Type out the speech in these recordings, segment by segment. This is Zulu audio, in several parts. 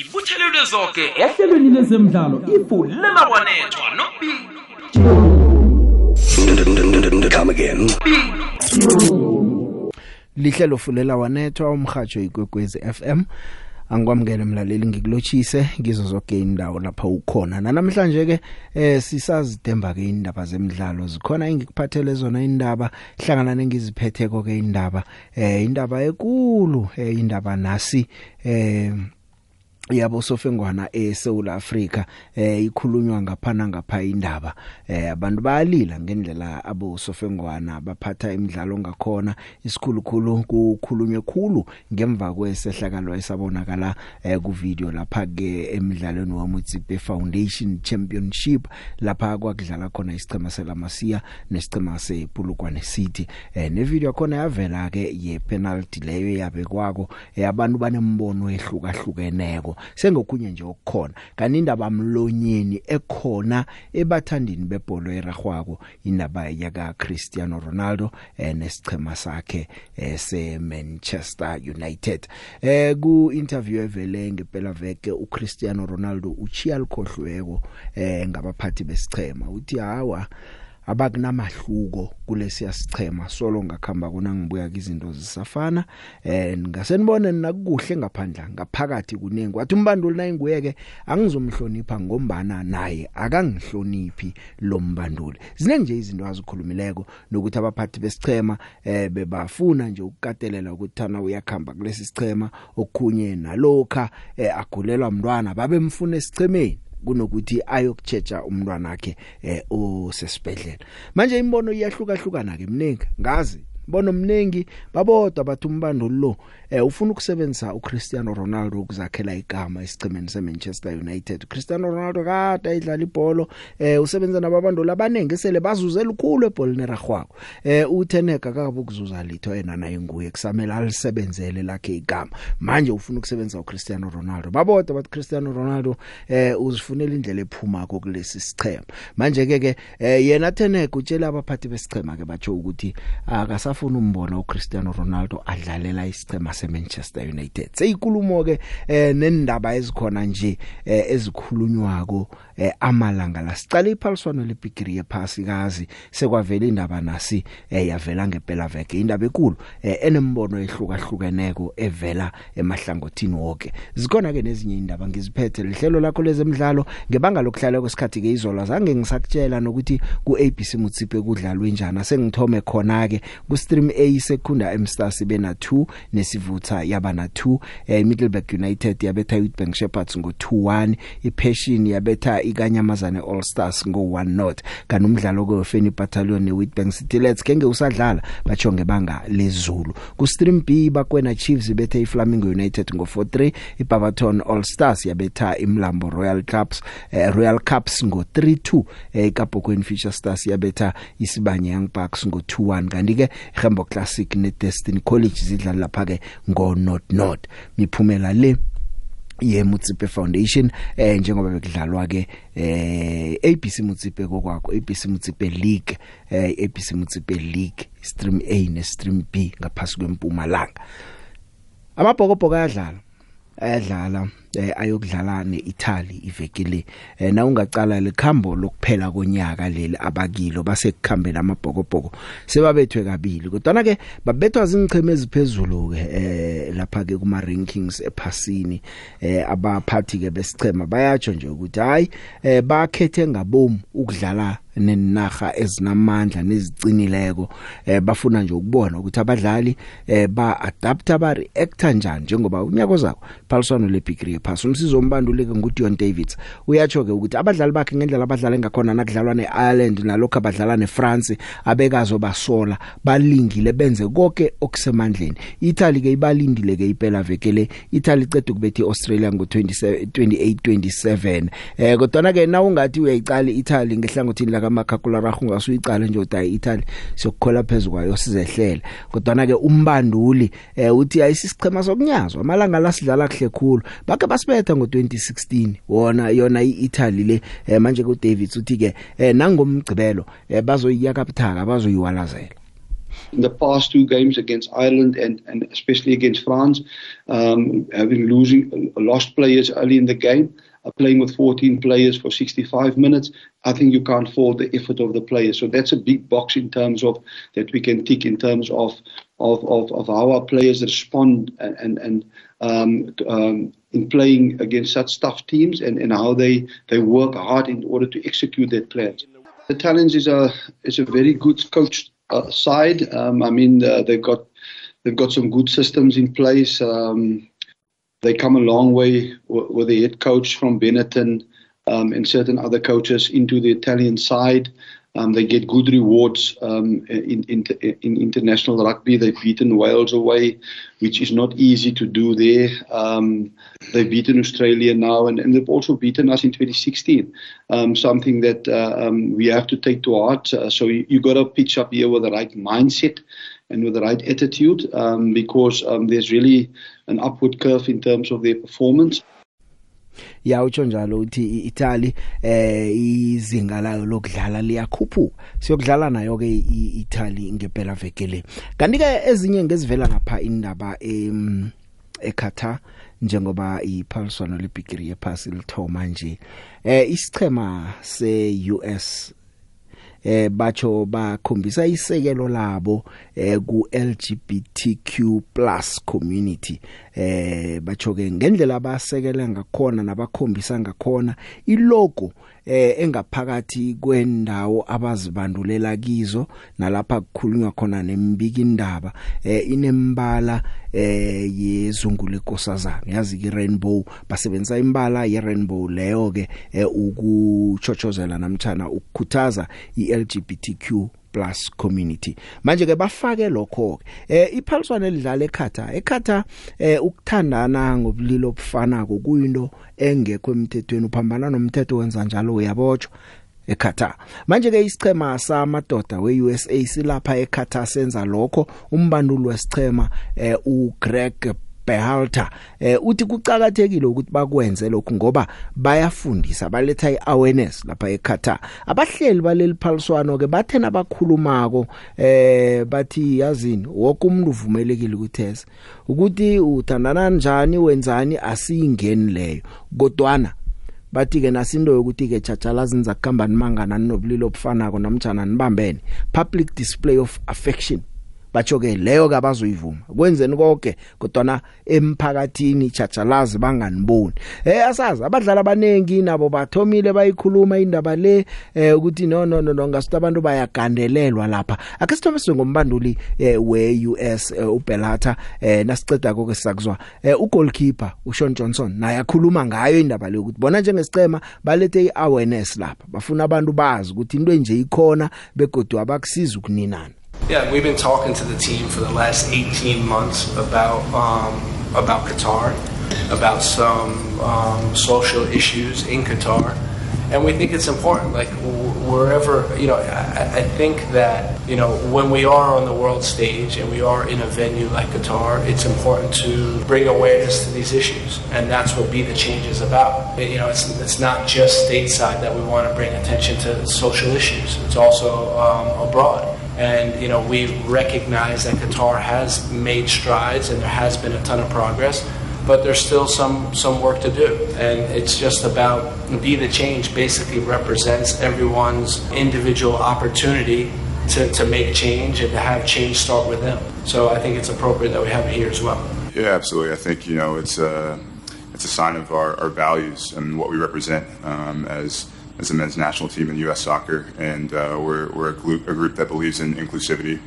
zibuthelelwe zonke ehlelweni lezemidlalo ifu lelawanethwa Come again. lihlelo fulela wanethwa umhajo igwegwezi FM angikwamukele mlaleli ngikulochise ngizo zonke indawo lapha ukhona. Namhlanje ke eh sisazidemba ke indaba zemidlalo. Zikhona engikuphathele zona indaba hlangana nengiziphetheko ke indaba eh indaba enkulu eh indaba nasi eh yabo sofengwana eSouth Africa eh ikhulunywa ngaphana ngapha indaba eh abantu bayalila ngendlela abo sofengwana baphatha imidlalo ngakhona. Isikhulukhulu kukhulunywe khulu ngemva kwesehlakalo esabonakala eh ku video lapha ke emidlalweni waMutsipe Foundation Championship lapha kwakudlala khona isichema selamasiya nesicema sepulukwane City. Eh ne video khona yavela ke ye penalty leyo yabe kwako eh, abantu banembono ehlukahlukeneko. Sengokunye nje okukhona. Kanti indaba mlonyeni ekhona ebathandini bebhola eragwako indaba yaka Cristiano Ronaldo eh, nesichema sakhe eh, se Manchester United. Eh ku interview evele ngempela veke uCristiano Ronaldo uchiya likhohlweko eh ngabaphathi besichema uthi hawa abakunamahluko kulesiya sichema solo ngakhamba kuna ngibuya izinto zisafana. Eh ngasenibone nakuhle ngaphandla ngaphakathi kunengi. Wathi umbanduli nayinguyeke angizomhlonipha ngombana naye akangihloniphi lo mbanduli. Zine nje izinto azikhulumileko nokuthi abaphathi besichema eh bebafuna nje ukukatelela ukuthi thana uyakhamba kulesi sichema. Okukhunye nalokha eh, agulelwa umntwana babemfuna esichemeni. Kunokuthi ayokuchecha umntwana wakhe eh osesibhedlela. Manje imbono iyahlukahlukana ke mningi. Ngazi bono mningi babodwa bathi umbanduli lo eh ufuna ukusebenzisa uCristiano Ronaldo ukuzakhela igama esicemeni seManchester United. Cristiano Ronaldo kade idlala ibhola eh usebenza nababanduli abanenge sele bazuze lukhulu ebholini ragwako eh utheneka akabe ukuzuza litho yena naye nguye kusamela alisebenzele lakhe igama. Manje ufuna ukusebenzisa uCristiano Ronaldo. Babodwa bathi Cristiano Ronaldo eh uzifunela indlela ephuma kulesi sichema manje ke ke eh, yena theneka utshela abaphathi besichema ke batsho ukuthi akasafuna umbona uCristiano Ronaldo adlalela isichema seManchester United. Seyikulumo ke eh nendaba ezikhona nje eh, ezikhulunywako eh, amalanga la sicala iphaliswano leBigiri yephasikazi sekwavela indaba nasi eh, yavela ngempela veke. Indaba enkulu eh, enembono ehlukahlukeneko evela emahlangothini wonke zikhona ke nezinye indaba ngiziphethe lihlelo lakho lezemidlalo. Ngebanga lokuhlala kwesikhathi ke izola zange ngisakutshela nokuthi ku ABC Mutsipe kudlalwe njana sengithome khona ke ku stream A sekunda Mstars bena 2 nesivutha yaba na 2 eh, Middleburg United yabetha Witbank Shepherds ngo 2-1 iPassion yabetha ikanyamazane All Stars ngo 1 not kanti umdlalo kweFeni Battalion neWitbank City Let's kenge usadlala bacho ngebanga lezulu. Ku stream B bakwena Chiefs bethe iFlamingo United ngo 4-3 iBarberton All Stars yabetha imlambo Royal Cups eh, Royal Cups ngo 3-2 eh, iKapokweni Fisher Stars yabetha isibanye Young Bucks ngo 2-1 kanti ke Gembo Classic ne Destiny College zidlala lapha ke ngo not not miphumela le ye Mutsipe Foundation eh njengoba bekudlalwa ke eh ABC Mutsipe kokwakho ABC Mutsipe League eh ABC Mutsipe League stream A ne stream B ngaphasi kwempumalanga. Amabhokobhoko ayadlala ayadlala. Eh ayokudlala neItaly ivekele eh na ungacala lekhambo lokuphela konyaka leli abakilo basekukhambela amabhokobhoko sebabethwe kabili. Kodwa ke babethwa zingicheme eziphezulu ke eh lapha ke kuma rankings ephasini eh abaphathi ke besichema bayatsho nje ukuthi hayi eh bakhethe ngabom ukudlala nenaga ezinamandla nezicinileko. Eh bafuna nje ukubona ukuthi abadlali eh ba adapta ba react kanjani njengoba unyaka ozako phaliswano leBigri pass umsizo ombanduleke nguDion Davids. Uyatsho ke ukuthi abadlali bakhe ngendlela abadlala ngakhona nakudlalwa neIreland nalokho abadlala neFrance abekazo basola balingile benze konke okusemandleni. Italy ke ibalindile ke iphela vekele Italy icede ukubethe iAustralia ngo27 28 27 eh kodwa ke na ungathi uyayicala iItaly ngehlangothini la kaMakakula rahu ngasuyicala nje udayi Italy sokukhola phezulu kwayo sizehlela. Kodwa ke umbanduli eh uthi ayisisichema sokunyazwa. Amalanga la sidlala kuhle khulu. Bake basibetha ngo2016 wona yona iItaly le eh, manje ku Davids uthi ke eh, nangomgcibelo eh, bazoyiyaka buthaka bazoyiwalazela in the past two games against Ireland and, and especially against France, um, having losing lost players early in the game, uh, playing with 14 players for 65 minutes, I think you can't fault the effort of the players. So that's a big box in terms of that we can tick in terms of of, of, of how our players respond and and, and um, um, in playing against such tough teams and, and how they, they work hard in order to execute their plans. The Italians is a is a very good coach uh, side. Um, I mean uh, they've got they've got some good systems in place. Um, they come a long way w- with the head coach from Benetton um, and certain other coaches into the Italian side. Um, they get good rewards um, in, in, in international rugby. They've beaten Wales away, which is not easy to do there. Um, they've beaten Australia now, and, and, they've also beaten us in 2016. Um, something that uh, um, we have to take to heart. Uh, so you, you got to pitch up here with the right mindset and with the right attitude, um, because there's really an upward curve in terms of their performance. Ya utsho njalo uthi iItaly eh izinga layo lokudlala liyakhuphuka. Siyokudlala nayo ke iItaly ngempela vekele kanti ke ezinye ngezivela ngapha indaba em eQatar njengoba iphaliswano lebigiri yephasi lithoma nje eh isichema seUS eh bacho bakhombisa isekelo labo eh ku LGBTQ+ community. Eh bacho ke ngendlela abasekela ngakhona nabakhombisa ngakhona ilogo eh engaphakathi kwendawo abazibandulela kizo nalapha kukhulunywa khona nembiki indaba eh inembala eh yezungu lekosazana yazi ke rainbow basebenzisa imbala ye rainbow leyo ke eh, ukuchochozela namtjana ukukhuthaza iLGBTQ plus community. Manje ke bafake lokho eh iphaliswana elidlala eKhata. eKhata eh ukuthandana ngobulilo obufanako kuyinto engekho emthethweni. Uphambana nomthetho wenza njalo uyabotshwa eQatar manje ke isichema samadoda weUSA silapha eQatar senza lokho. Umbanduli wesichema eh uGreg Behalter eh uthi kucakathekile ukuthi bakwenze lokhu ngoba bayafundisa baletha iawareness lapha eQatar abahleli baleli phaliswano ke bathena bakhulumako eh bathi yazini wonke umuntu uvumelekile ukuthesa ukuthi uthandana njani wenzani asiyingeni leyo. Kodwana bathi ke nasinto yokuthi ke tjhatjhala zinza kuhamba nimangana nobulilo obufanako namtjana nibambene. Public display of affection. Batsho ke leyo ke abazoyivuma. Kwenzeni konke kodwa emphakathini chachalazi banganiboni. Eh asazi abadlali abanengi nabo bathomile bayikhuluma indaba le eh ukuthi no no no ngasuthi abantu bayagandelelwa lapha. Akasithome singombanduli eh, we US eh, uBelata eh nasiceda konke sisakuzwa eh ugoalkeeper uSean Johnson naye akhuluma ngayo indaba le ukuthi bona njengesicema balethe iawareness lapha. Bafuna abantu bazi ukuthi into enje ikhona begodu abakusiza ukuninana. Yeah, we've been talking to the team for the last 18 months about um, about Qatar, about some um, social issues in Qatar, and we think it's important. Like wherever, you know, I, I think that you know when we are on the world stage and we are in a venue like Qatar, it's important to bring awareness to these issues, and that's what Be the Change is about. You know, it's it's not just stateside that we want to bring attention to social issues. It's also um, abroad. And you know, we recognize that Qatar has made strides and there has been a ton of progress, but there's still some some work to do. And it's just about be the change. Basically, represents everyone's individual opportunity to, to make change and to have change start with them. So I think it's appropriate that we have it here as well. Yeah, absolutely. I think you know it's a it's a sign of our, our values and what we represent um, as as the men's national team in U.S. soccer, and uh, we're, we're a, group, a group that believes in inclusivity.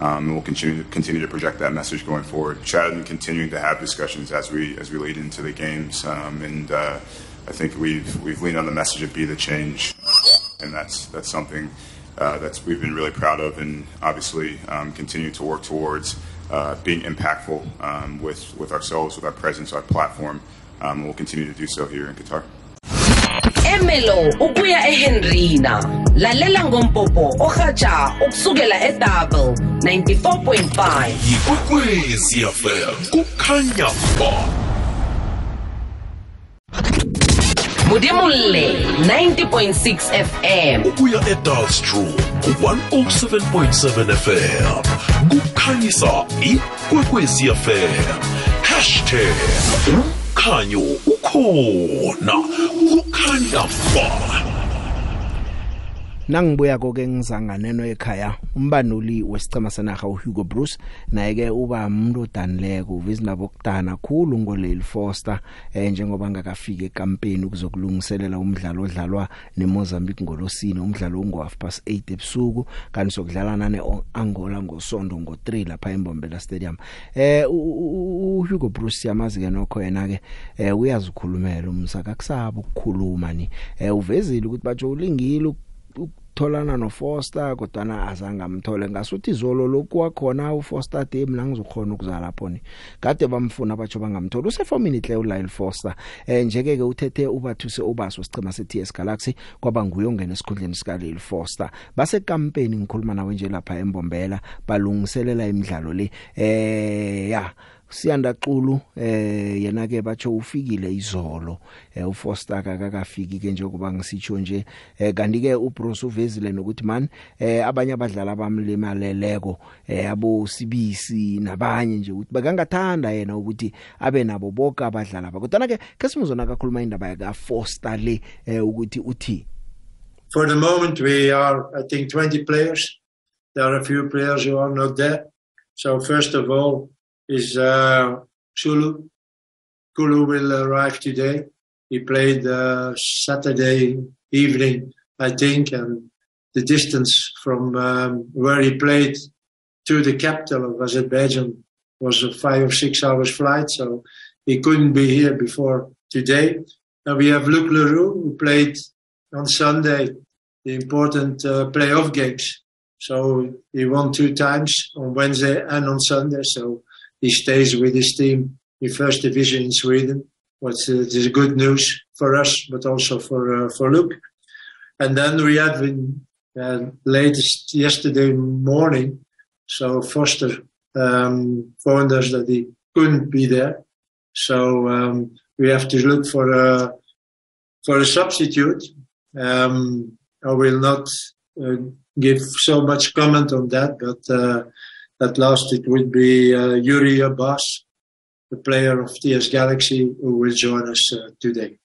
Um, and we'll continue continue to project that message going forward. Chad and continuing to have discussions as we as we lead into the games, um, and uh, I think we've we've leaned on the message of be the change, and that's that's something uh, that's we've been really proud of, and obviously um, continue to work towards uh, being impactful um, with with ourselves, with our presence, our platform. Um, we'll continue to do so here in Qatar. Emelo ukuya eHenrina. Lalela ngompopo ohatsha ukusukela eDouble 94.5 Ikwekwezi FM kukhanya ba Mudimulle 90.6 FM ukuya eDalstroom 107.7 FM kukhanyisa ikwekwezi fm #ukhanyo ukhona kukhanya ba Nangibuya koke ngizanganeno ekhaya umbanuli wesicema senaga uHugo Bruce naye ke uba umuntu odanileko uvizinabo kudana khulu ngoleli Foster eh njengoba ngakafika ekampeni ukuzokulungiselela umdlalo odlalwa neMozambique ngolosini umdlalo ungo half past 8 ebusuku kanti sokudlalana neAngola ngosonto ngo3 lapha eMbombela Stadium. Eh uHugo Bruce yamazi ke nokho yena ke eh uyazi ukukhulumela umsaka kusaba ukukhuluma ni. Eh uvezile ukuthi batsho ulingile ukutholana noFoster kodwa na azange amthole ngasuthi izolo lokwa khona uFoster Day mina ngizokhona ukuzala lapho ni kade bamfuna batsho bangamthola usefomini hle uLyle Foster. Eh njeke ke uthethe ubathuse ubaso sicema seTS Galaxy kwaba nguye ongena esikhundleni sika Lyle Foster. Base campaign ngikhuluma nawe nje lapha eMbombela balungiselela imidlalo le. Eh ya siyanda xulu eh yena ke batsho ufikile izolo. Eh uFoster kakafiki ke njengoba ngisitsho nje eh kanti ke uBruce uvezile nokuthi man eh abanye abadlali abamlimaleleko eh abo sibisi nabanye nje ukuthi bakangathanda yena ukuthi abe nabo bonke abadlali aba. Kodwa ke kesimuzona kakhuluma indaba yaka Foster le eh ukuthi uthi For the moment we are I think 20 players. There are a few players who are not there. So first of all is uh, Kulu. Kulu will arrive today. He played uh, Saturday evening, I think, and the distance from um, where he played to the capital of Azerbaijan was a five or six hours flight, so he couldn't be here before today. And we have Luc Leroux, who played on Sunday the important uh, playoff games. So he won two times on Wednesday and on Sunday. So he stays with his team in first division in Sweden. What's uh, is good news for us, but also for uh, for Luke. And then we have in uh, latest yesterday morning, so Foster um, phoned us that he couldn't be there, so um, we have to look for a for a substitute. Um, I will not uh, give so much comment on that, but uh, at last it would be uh, Yuri Abbas, the player of TS Galaxy, who will join us uh, today.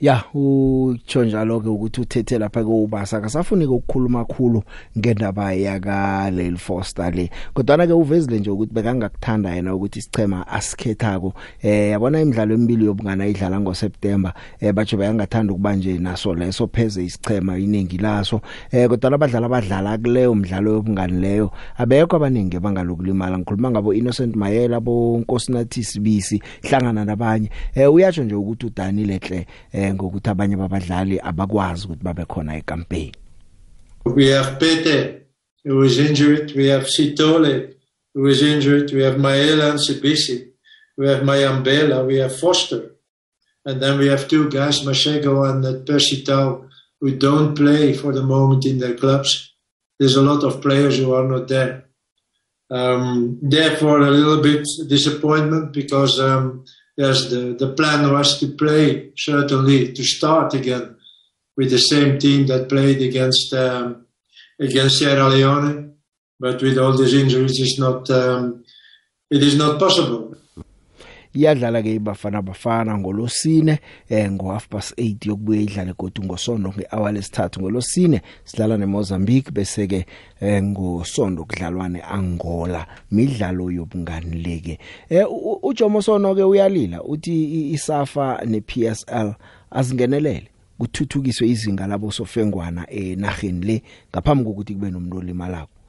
Ya utsho njalo ke ukuthi uthethe lapha ke ubasa kasafuni ukukhuluma kakhulu ngendaba yaka Lil Foster le. Kodwa ke uvezile nje ukuthi bekangakuthanda yena ukuthi sichema asikhethako. Eh yabona imidlalo emibili yobungana idlala ngo September eh batsho bayangathanda ukuba nje naso leso pheze isichema iningi laso. Eh kodwa abadlali abadlala kuleyo mdlalo yobungani leyo abekho abaningi bangalokulimala ngikhuluma ngabo Innocent Mayela bo Nkosinathi Sibisi hlangana nabanye. Eh uyatsho nje ukuthi udani lehle eh ngokuthi abanye babadlali abakwazi ukuthi babe khona ecampaign We have Pete, who is injured. We have Sitole, who is injured. We have Maela and Sibisi. We have Mayambela. We have Foster. And then we have two guys, Mashego and Persitao, who don't play for the moment in their clubs. There's a lot of players who are not there. Um, therefore, a little bit disappointment because um, yes, the, the plan was to play, certainly, to start again with the same team that played against um, against Sierra Leone, but with all these injuries, it's not um, it is not possible. Iyadlala ke ibafana bafana ngolosine eh ngo half past 8 yokubuya idlale kodwa ngosonto ngehour lesithathu ngolosine. Sidlala neMozambique bese ke eh ngosonto kudlalwa neAngola midlalo yobungani leke. Eh uJomo Sono ke uyalila uthi isafa nePSL azingenelele kuthuthukiswe izinga labo sofengwana enaheni le ngaphambi kokuthi kube nomuntu olimalako.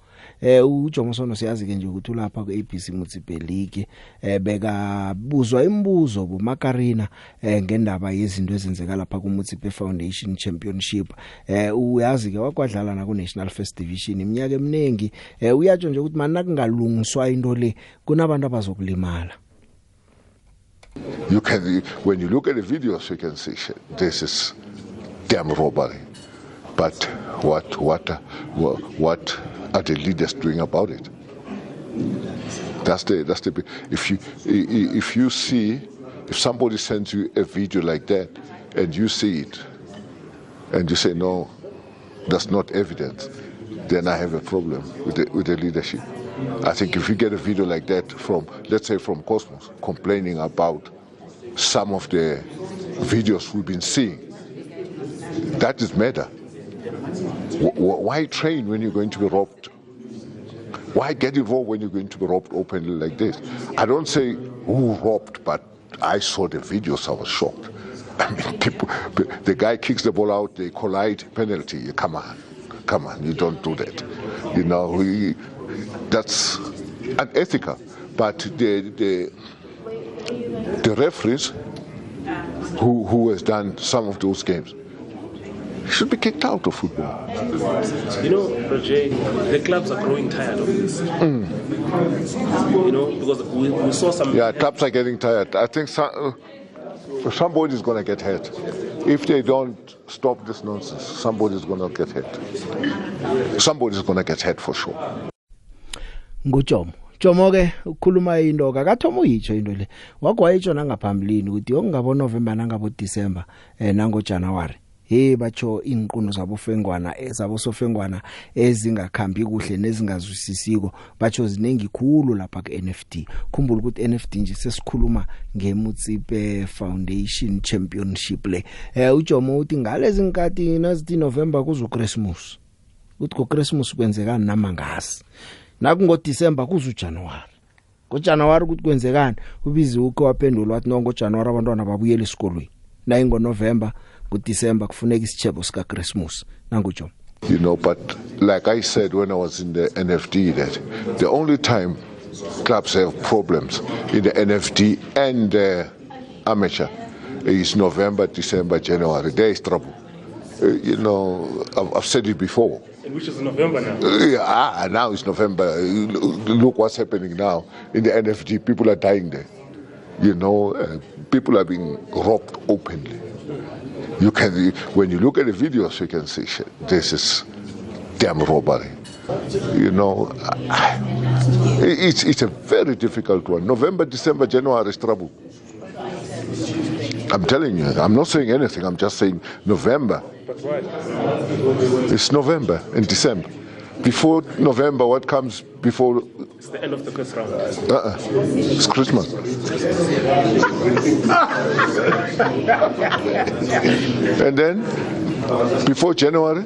Eh uJomosono siyazi ke nje ukuthi ulapha ku ABC Mutsipe League eh beka buzwa imibuzo bo Makarina eh ngendaba yezinto ezenzeka lapha ku Mutsipe Foundation Championship. Eh uyazi ke wakwadlala na ku National First Division iminyaka eminingi. Eh uyatsho nje ukuthi mana kungalungiswa into le kunabantu abazokulimala? You can, when you look at the videos, you can see shit, this is damn robbery. But what, what, uh, what are the leaders doing about it? That's the, that's the. If you, if you see, if somebody sends you a video like that, and you see it, and you say no, that's not evidence, then I have a problem with the, with the leadership. I think if you get a video like that from, let's say, from Cosmos, complaining about some of the videos we've been seeing, that is murder. Why train when you're going to be robbed? Why get involved when you're going to be robbed openly like this? I don't say who robbed, but I saw the videos, I was shocked. I mean, people, the guy kicks the ball out, they collide, penalty. Come on, come on, you don't do that. You know, we, that's unethical. But the, the, the referees who, who has done some of those games should be kicked out of football. You know, Roger, the clubs are growing tired of this. You know, because we, we saw some. Yeah, clubs are getting tired. I think some, uh, somebody's going to get hurt. If they don't stop this nonsense, somebody's going to get hurt. Somebody's going to get hurt for sure. ngujomo Jomo ke ukukhuluma into kakathoma uyitsho into le wagwayitsho nangaphambilini ukuthi yokungabo November nangabo December eh nango January hey batsho inquno zabo fengwana ezabo sofengwana ezingakhambi kuhle nezingazwisisiko batsho zinengi khulu lapha ke NFT khumbula ukuthi NFT nje sesikhuluma ngemutsipe Foundation Championship le. Eh uJomo uthi ngalezi nkati nazithi November kuzo Christmas uthi ko Christmas kwenzekani namangasi? Nakungo December kuzo January ngoJanuary ukuthi kwenzekani? Ubizi ukho waphendula wathi no ngoJanuary abantwana babuyela esikolweni. Na ingo November kuDecember kufuneka isichebo sika Christmas nangujo You know, but like I said when I was in the NFD, that the only time clubs have problems in the NFD and the amateur is November, December, January. There is trouble. Uh, you know, I've, I've said it before. And which is November now. Uh, Yeah, ah, now it's November. Uh, Look what's happening now in the NFD. People are dying there. You know, uh, people are being robbed openly. You can, when you look at the videos, you can see shit. This is damn robbery. You know, it's it's a very difficult one. November, December, January is trouble. I'm telling you. I'm not saying anything. I'm just saying November. It's November and December. Before November, what comes before? It's the end of the first round. Uh-uh. It's Christmas. and then, before January,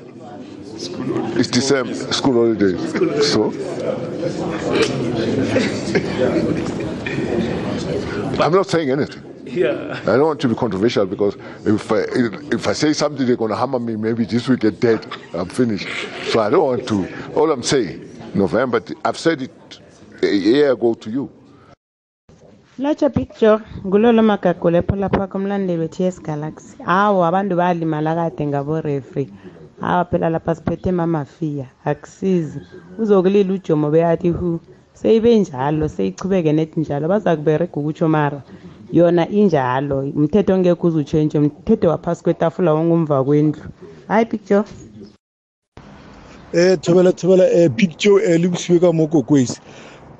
it's December, school holidays. So, I'm not saying anything. Yeah. I don't want to be controversial because if I, if I say something, they're going to hammer me. Maybe this week get dead. I'm finished. So I don't want to. All I'm saying, November. I've said it a year ago to you. Latsha picture ngulolo magagule lapha lapha komlandeli we-TS Galaxy hawa abantu balimala kade ngabo referee hawa phela lapha siphethe mamafiya akusizi uzokulila ujomo beyathi hu seyibe njalo seyichubeke nethi njalo baza kuberega ukutsho mara yona injalo. Umthetho ongekho uzutshentshe umthetho waphasi kwetafula wongumva kwendlu. Hayi picture. Eh thobela thobela eh picture eh le bosiwe ka mo kokwesi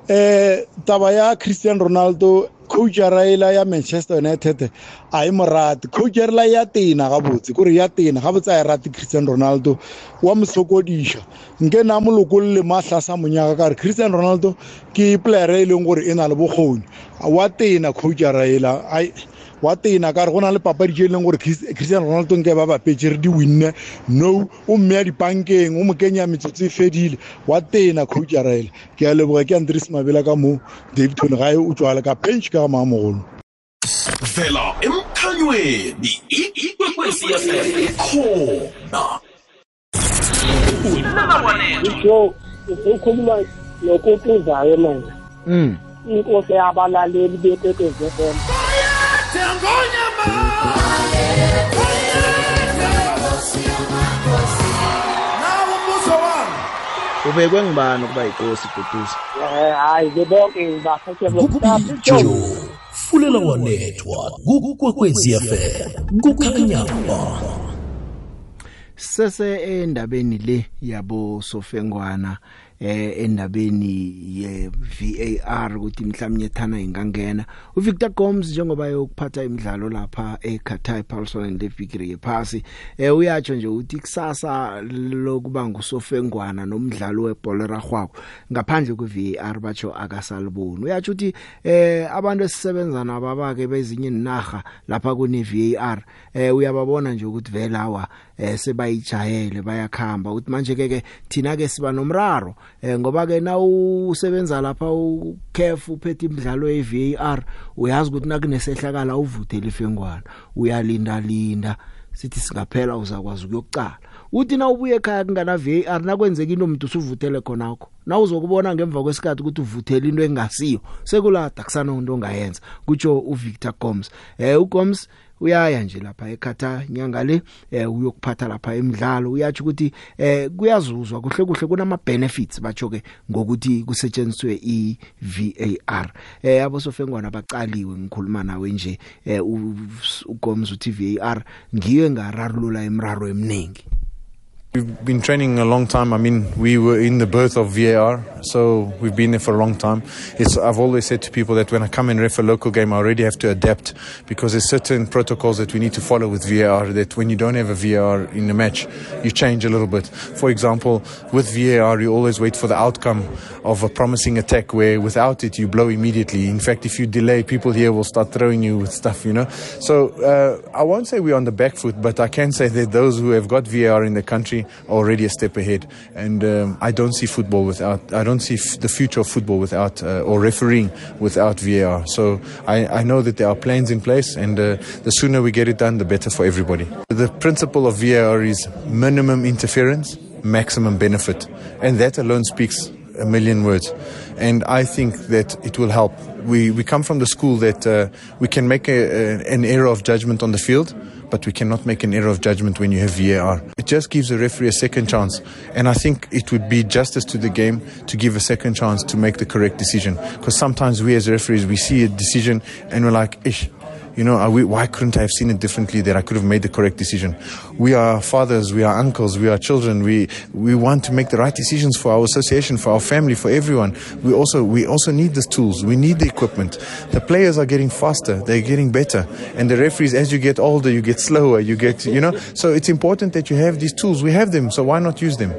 eh taba ya Cristiano Ronaldo coach ya Raila ya Manchester United a e morati coach ya Raila ya tena gabotse kore ya tena gabotse a e rate Cristiano Ronaldo wa mosokodisha nke na molokolle mahla sa monyaka ka re Cristiano Ronaldo ke player e leng gore e na le bokgoni. Wa tena coach ya Raila ai. Wa tena ka re go na le papadi tse e leng gore Chris- cristiano ronaldo nke ba bapetse re di winne. No o mme ya dipankeng o mo kenya metsotso e fedile. Wa tena coach ya raela ke a leboga ke andres mabela ka mo david tone gae o tswale ka bench ka ga maamogolo vela emkhanyweni ikwekwezi fm khona jo ukhuluma nokutuzayo manje mm inkosi yabalaleli bekwekwezi FM ubekwe ngibani ukuba yinkosi duduza Eh, hayi ke bonke ngibaphethe bokuqapha jo fulela wanethwa kukwekwezi fm kukhanya ba sese endabeni le yabo sofengwana. Eh endabeni ye VAR ukuthi mhlawumnye thana ingangena. uVictor Gomes njengoba yokuphatha imidlalo lapha eQatar Paulson levikiri yephasi eh uyatsho nje ukuthi kusasa lokuba ngusofengwana nomdlalo webhola ragwako ngaphandle kweVAR batsho akasaliboni. Uyatsho ukuthi eh abantu esisebenza nabo abake bezinye inaga lapha kune VAR eh uyababona nje ukuthi vele awa eh sebayijayele bayakhamba. Ukuthi manje ke thina ke siba nomraro eh ngoba ke na usebenza lapha ukhefu uphethe imidlalo ye VAR uyazi ukuthi nakunesehlakala uvuthela ifengwana. Uyalinda linda sithi singaphela uzakwazi ukuyokucala. Uthi na ubuye ekhaya kungana VAR nakwenzeka into umuntu usuvuthele khonakho na uzokubona ngemva kwesikhathi ukuthi uvuthela into engasiyo sekulada kusana into ongayenza kutsho uVictor Gomes. Eh uGomes uyaya nje lapha eKhatar nyanga le eh uyokuphatha lapha emidlalo. Uyathi ukuthi eh kuyazuzwa kuhle kuhle kunama benefits batsho ke ngokuthi kusetshenziswe iVAR eh abosofengwana baqaliwe ngikhuluma nawe nje eh uGomes uthi VAR ngiyo engararulula emraro eminingi We've been training a long time. I mean, we were in the birth of VAR, so we've been there for a long time. It's, I've always said to people that when I come and ref a local game, I already have to adapt because there's certain protocols that we need to follow with VAR that when you don't have a VAR in a match, you change a little bit. For example, with VAR, you always wait for the outcome of a promising attack where without it, you blow immediately. In fact, if you delay, people here will start throwing you with stuff, you know. So uh, I won't say we're on the back foot, but I can say that those who have got VAR in the country already a step ahead. And um, I don't see football without, I don't see f- the future of football without, uh, or refereeing without VAR. So I, I know that there are plans in place, and uh, the sooner we get it done, the better for everybody. The principle of VAR is minimum interference, maximum benefit. And that alone speaks a million words. And I think that it will help. We, we come from the school that uh, we can make a, a, an error of judgment on the field but we cannot make an error of judgment when you have VAR. It just gives the referee a second chance. And I think it would be justice to the game to give a second chance to make the correct decision. Because sometimes we as referees, we see a decision and we're like, ish, you know, we, why couldn't I have seen it differently that I could have made the correct decision? We are fathers, we are uncles, we are children. We, we want to make the right decisions for our association, for our family, for everyone. We also, we also need the tools. We need the equipment. The players are getting faster. They're getting better. And the referees, as you get older, you get slower. You get, you know, so it's important that you have these tools. We have them. So why not use them?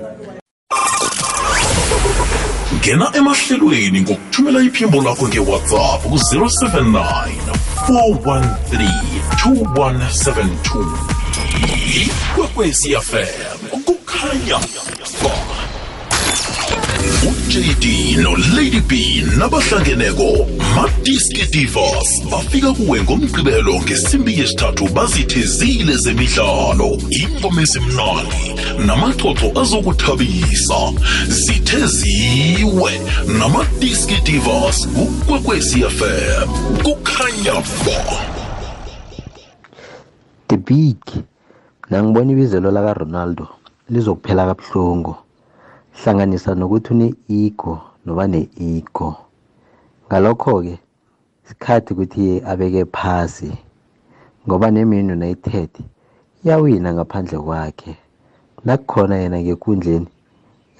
ngena emahlelweni ngokuthumela iphimbo lakho ngewhatsapp ku-079 413 2172 ikwekwecfm kukhanya. ba ujd nolady b nabahlangeneko madiski divas. Bafika kuwe ngomgqibelo ngesimbi yesithathu bazithezile zemidlalo ingoma ezimnandi namaxoxo azokuthabisa. Zitheziwe namadiski divas kukwekwecfm kukhanya ba. The big nangibona ibizelo laka Ronaldo lizokuphela kabuhlungu. Hlanganisa nokuthi une-ego noba ne-ego. Ngalokho-ke isikhathi ukuthi abeke phasi ngoba neman united iyawina ngaphandle kwakhe. Nakukhona yena ngekundleni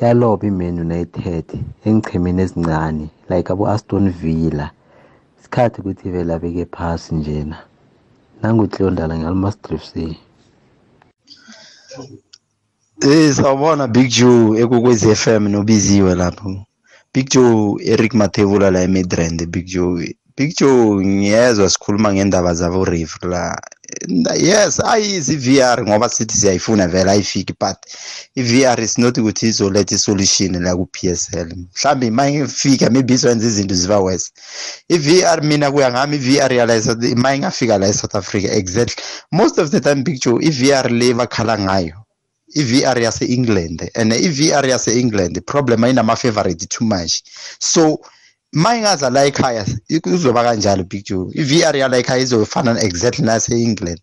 yaloba iman united engichemeni ezincane like abo-aston villa. Isikhathi ukuthi vele abeke phasi njena. Nangutlondala ngalmastrif c. Eh sawubona Big Joe ekukwezi FM nobiziwe lapho. Big Joe Eric Mathebula la eMidrand Big Joe. Big Joe ngiyezwa sikhuluma ngendaba zabo ref la. Yes, ayizi VR ngoba sithi siyayifuna vele ayifiki but i-VR is not ukuthi izoletha isolution la ku-PSL. Mhlambe mayifika maybe izokwenza izinto ziba worse. I-VR mina kuya ngami i-VR yala mayingafika la eSouth Africa exactly. Most of the time Big Joe i-VR le bakhala ngayo i-VR yase-England and i-VR yase-England problem ayinama-favorite too much. So mayingaza la ekhaya kuzoba kanjalo big joe? i-VR yala ekhaya izofana exactly nase-England.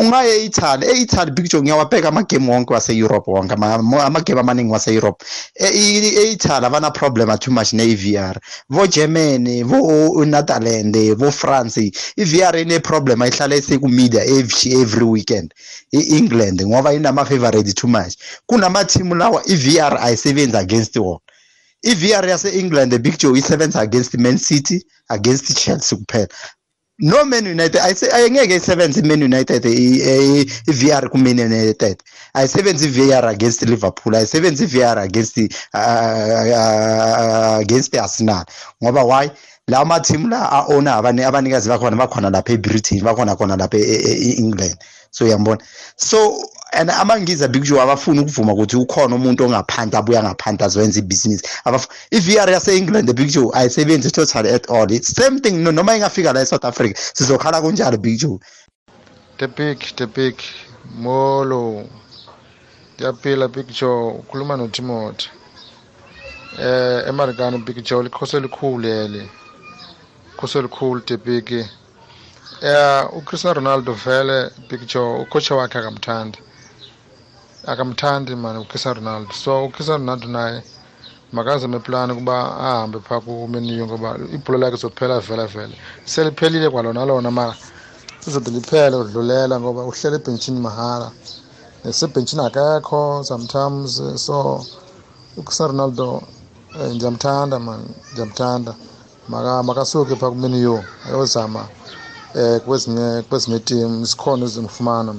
Ungaye e-Italy e-Italy big joe ngiyawabheka amagame wonke wase-Europe wonke amagame amaningi wase-Europe. e-Italy abana problem too much ne-VR vo-Germany vo-Netherland vo-France i-VR ine-problem ayihlala esekumedia every weekend i-England ngoba inama-favorite too much. Kunama-team lawa i-VR ayisebenzi against wona. i-VR yase-England Big Joe isebenza against Man City against Chelsea kuphela. No Man United ayengeke isebenze i-Man United i-VR ku-Man United. Ayisebenzi i-VR against Liverpool ayisebenzi i-VR against against Arsenal. Ngoba why? La ma team la a-owner abanikazi bakhona bakhona lapha e-Britain bakhona khona lapha e-England. So uyambona? So and amangiza big joe abafuni ukuvuma ukuthi ukhona umuntu ongaphansi abuya ngaphansi azoyenza ibhizinisi i-vr yase-england big joe ayisebenzi total at all. It's same thing no, noma ingafika la e-south africa sizokhala kunjalo big joe the big the big molo. Ndiyaphila big joe ukhuluma notimothy. Eh emarikani big joe likhoso elikhulu leli khoso elikhulu the big. Ya uCristiano Ronaldo vele Big Joe ucoach wakhe akamthandi. Akamthandi mani uCristiano Ronaldo. So uCristiano Ronaldo naye makazame plan ukuba ahambe phaa kumenu ngoba ibhola lakhe zophela vele vele. Seliphelile kwalona lona mara lizode liphele udlulela ngoba uhlele ebhentshini mahala. Nesebhentshini akekho sometimes so uCristiano Ronaldo eh, ndiyamthanda man ndiyamthanda makasuke phaa kumenu. Ayozama eh kwezinye kwezinye team sikhona izimfumana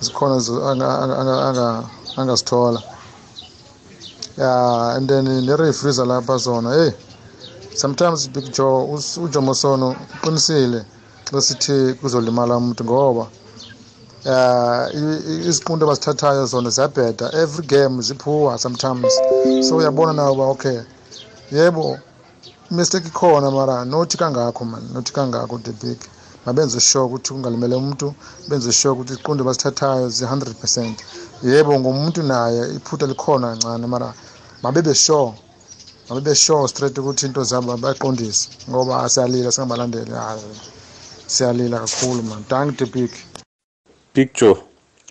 sikhona angasithola. Ya and then ne-referees lapha zona hey sometimes big joe ujomo sono uqinisile xa sithi kuzolimala umuntu ngoba ya iziqundo abazithathayo zona ziyabheda. Every game ziphuwa sometimes. So uyabona nawe uba okay yebo mistake ikhona mara nothi kangakho man nothi kangakho the big. Mabenze sure ukuthi kungalimele umuntu benze sure ukuthi iziqundo bazithathayo zi-100 percent. Yebo ngomuntu naye iphutha likhona kancane mara mabebe sure mabebe sure straight ukuthi into zabo baqondise ngoba siyalila singabalandeli. Siyalila kakhulu man. Thank the big. Big joe.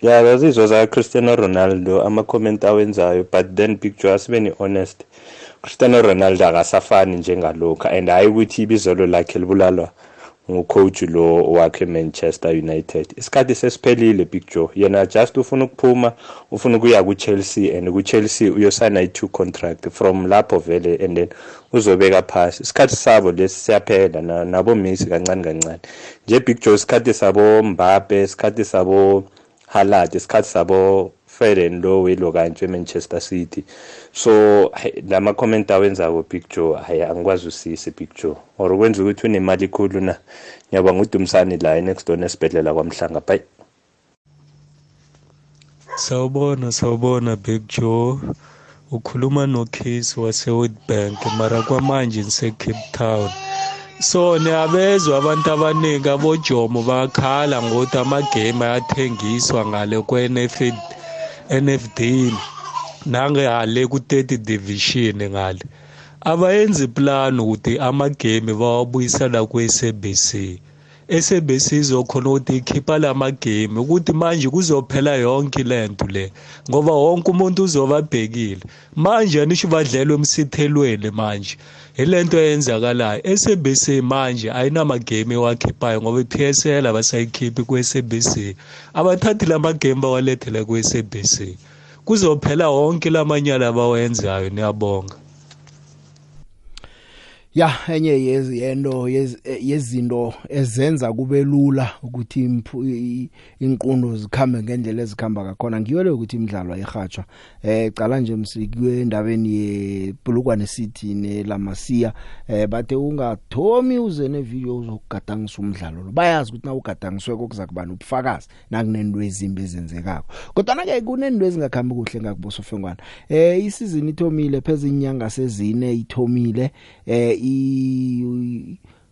Ya ngazizwa za-cristiano ronaldo ama-comment awenzayo but then big joe asibe ni-honest. Cristiano ronaldo akasafani njengalokhu and hhayi ukuthi ibizelo lakhe libulalwa. Ngucoach lo wakhe Manchester United. Isikhathi sesiphelile Big Joe. Yena just ufuna ukuphuma ufuna ukuya ku-Chelsea and ku-Chelsea uyosayina i-two contract from lapho vele and then uzobeka phasi. Isikhathi sabo lesi siyaphela nabo Messi kancane kancane. Nje Big Joe isikhathi sabo Mbappe isikhathi sabo Haaland isikhathi sabo Fred lo welo kanje eManchester City. So lama comment awenzako Big Joe hayi angikwazi usise Big Joe. Or kwenza ukuthi unemali ikhulu na? Ngiyabonga uDumsani la next door nesibedlela kwamhlanga. Bye. Sawubona sawubona Big Joe. Ukhuluma noCase waseWitbank mara kwamanje ngiseCape Town. So niyabezwa abantu abaningi abojomo bakhala ngokuthi amagame ayathengiswa ngale kwe-NFL NFD nangale ku-30 division ngale. Abayenzi plan ukuthi amagame bawabuyisela kwe-SABC SABC izokhona ukuthi ikhipha lamagame ukuthi manje kuzophela yonke lento le ngoba wonke umuntu uzoba abhekile manje anisho badlelwe emsithelweni manje. Ilento eyenzakalayo SABC manje ayinamagame ewakhiphayo ngoba i-PSL abasayikhiphi kwe-SABC abathathi lamagame bawalethele kwe-SABC kuzophela wonke lamanyala abawenzayo niyabonga. Ya enye yezento yezinto ezenza kube lula ukuthi inqundo zikhambe ngendlela ezikhamba ngakhona. Ngiyole ukuthi imidlalo ayirhatshwa eh cala nje msikiwe endabeni yebulukwane city nelamasiya eh bathe ungathomi uze ne video uzokugadangisa umdlalo lo. Bayazi ukuthi na ugadangiswe kokuza kubana ubufakazi nakunento ezimbi ezenzekako. Kodwa na ke kunento ezingakhambi kuhle ngakubosofengwana eh isizini ithomile pheze inyanga sezine ithomile. Eh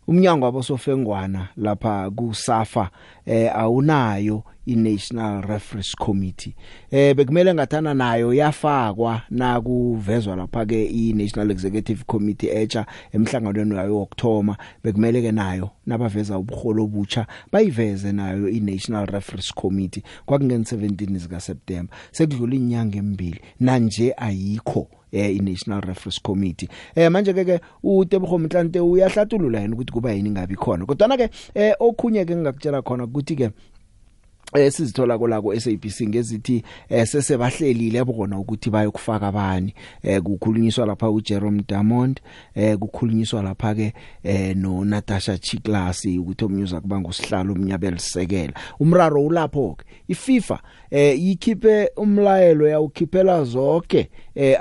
umnyango wabosofengwana lapha kusafa eh awunayo iNational Referees Committee. Eh bekumele ngathana nayo yafakwa na kuvezwa lapha ke iNational Executive Committee echa emhlanganweni wayo wokthoma bekumele ke nayo nabaveza ubuholo obutsha bayiveze nayo iNational Referees Committee. Kwakungeni 17 zika September sekudlula inyanga emibili nanje ayikho eh iNational Referees Committee. Eh manje ke ke uTebogo Mhlante uyahlathulula yena ukuthi kuba yini ngabi khona. Kodwa na ke eh okhunye ke ngingakutshela khona ukuthi ke esizithola kola ku SABC ngezithi eh, sesebahlelile bona ukuthi bayokufaka abani eh, kukhulunyiswa lapha uJerome Damond eh, kukhulunyiswa lapha ke no Natasha Chiklas ukuthi omnyuza kuba ngusihlalo umnyabeli sekela. Umraro ulapho ke iFIFA ikhiphe umlayelo yawukhiphela zonke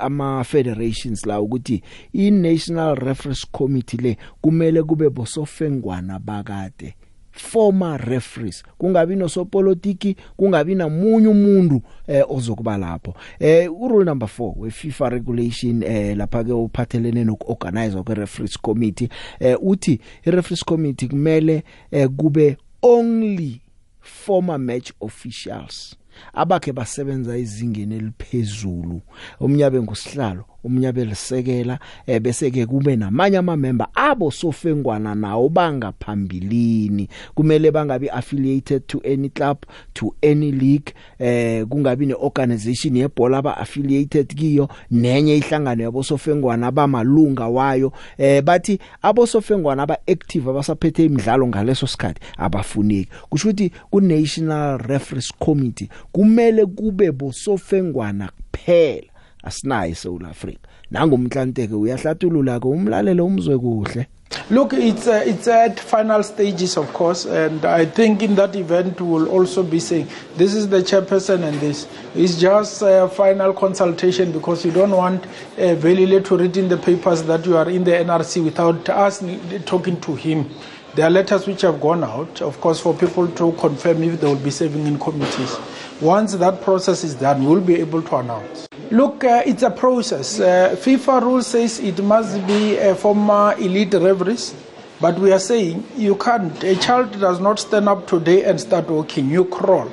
ama federations la ukuthi i National Referees Committee le kumele kube bosofengwana bakade. Former referees. Kungabi nosopolitiki kungabi namunye umuntu eh ozokuba lapho. Eh urule number 4 we FIFA regulation eh lapha ke uphathelene nokuorganize kwe referees committee. Eh uthi i referees committee kumele eh kube only former match officials abakhe basebenza izingeni eliphezulu. Umnyabe ngusihlalo umnyabe lisekela eh, bese ke kube namanye ama member abo sofengwana nawo bangaphambilini. Kumele bangabi affiliated to any club to any league eh kungabi neorganization yebhola aba affiliated kiyo nenye ihlangano yabosofengwana abamalunga wayo. Eh bathi abosofengwana aba active abasaphethe imidlalo ngaleso sikhathi abafuneki. Kusho ukuthi ku National Referees Committee kumele kube bosofengwana kuphela. Asinayo eSouth Africa nangomhlanteke uyahlathulula ke umlalelo umzwe kuhle Look, it's uh, it's at final stages, of course, and I think in that event we'll also be saying this is the chairperson and this is just a final consultation because you don't want uh, Velile to read in the papers that you are in the NRC without us talking to him. There are letters which have gone out, of course, for people to confirm if they will be serving in committees. Once that process is done, we'll be able to announce. Look, uh, it's a process. Uh, FIFA rule says it must be a former elite referees, but we are saying you can't. A child does not stand up today and start walking, you crawl.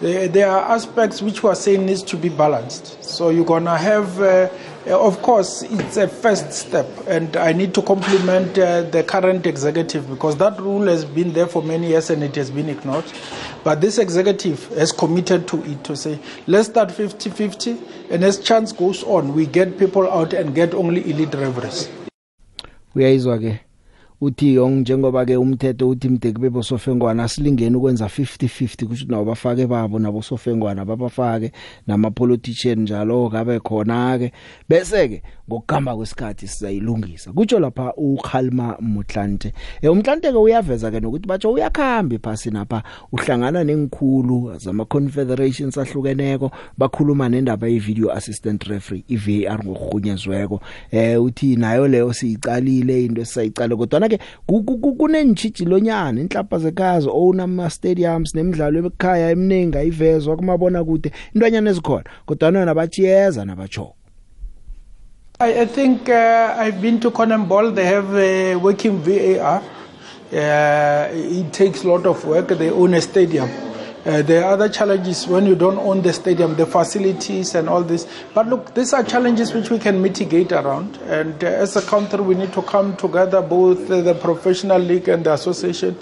There, there are aspects which we are saying needs to be balanced. So you're going to have, uh, of course, it's a first step, and I need to compliment uh, the current executive because that rule has been there for many years and it has been ignored. But this executive has committed to it to say, let's start 50 50, and as chance goes on, we get people out and get only elite referees. uyayizwa ke uthi yong njengoba ke umthetho uthi mde kube bosofengwana silingeni ukwenza 50-50 kusho nawo bafake babo nabo sofengwana babafake nama politician njalo kabe khona ke bese ke ngokuhamba kwesikhathi sizayilungisa. Kutsho lapha uKhalma Mutlante eh umtlante ke uyaveza ke nokuthi batsho uyakhamba phasi napha uhlangana nengikhulu zama confederations ahlukeneko bakhuluma nendaba ye video assistant referee iVAR ngokuhunyezweko eh uthi nayo leyo siyicalile into esayicala kodwa ke kunenjijilonyana inhlapha zekazi owna ama stadiums nemidlalo ekhaya eminingi ayivezwa kumabona kude intwanyana ezikhona kodwa nona bachiyeza nabacho I, I think uh, I've been to Conan Ball. They have a working VAR. Uh, it takes a lot of work. They own a stadium. Uh, there are other challenges when you don't own the stadium, the facilities and all this. But look, these are challenges which we can mitigate around. And uh, as a country, we need to come together, both uh, the professional league and the association,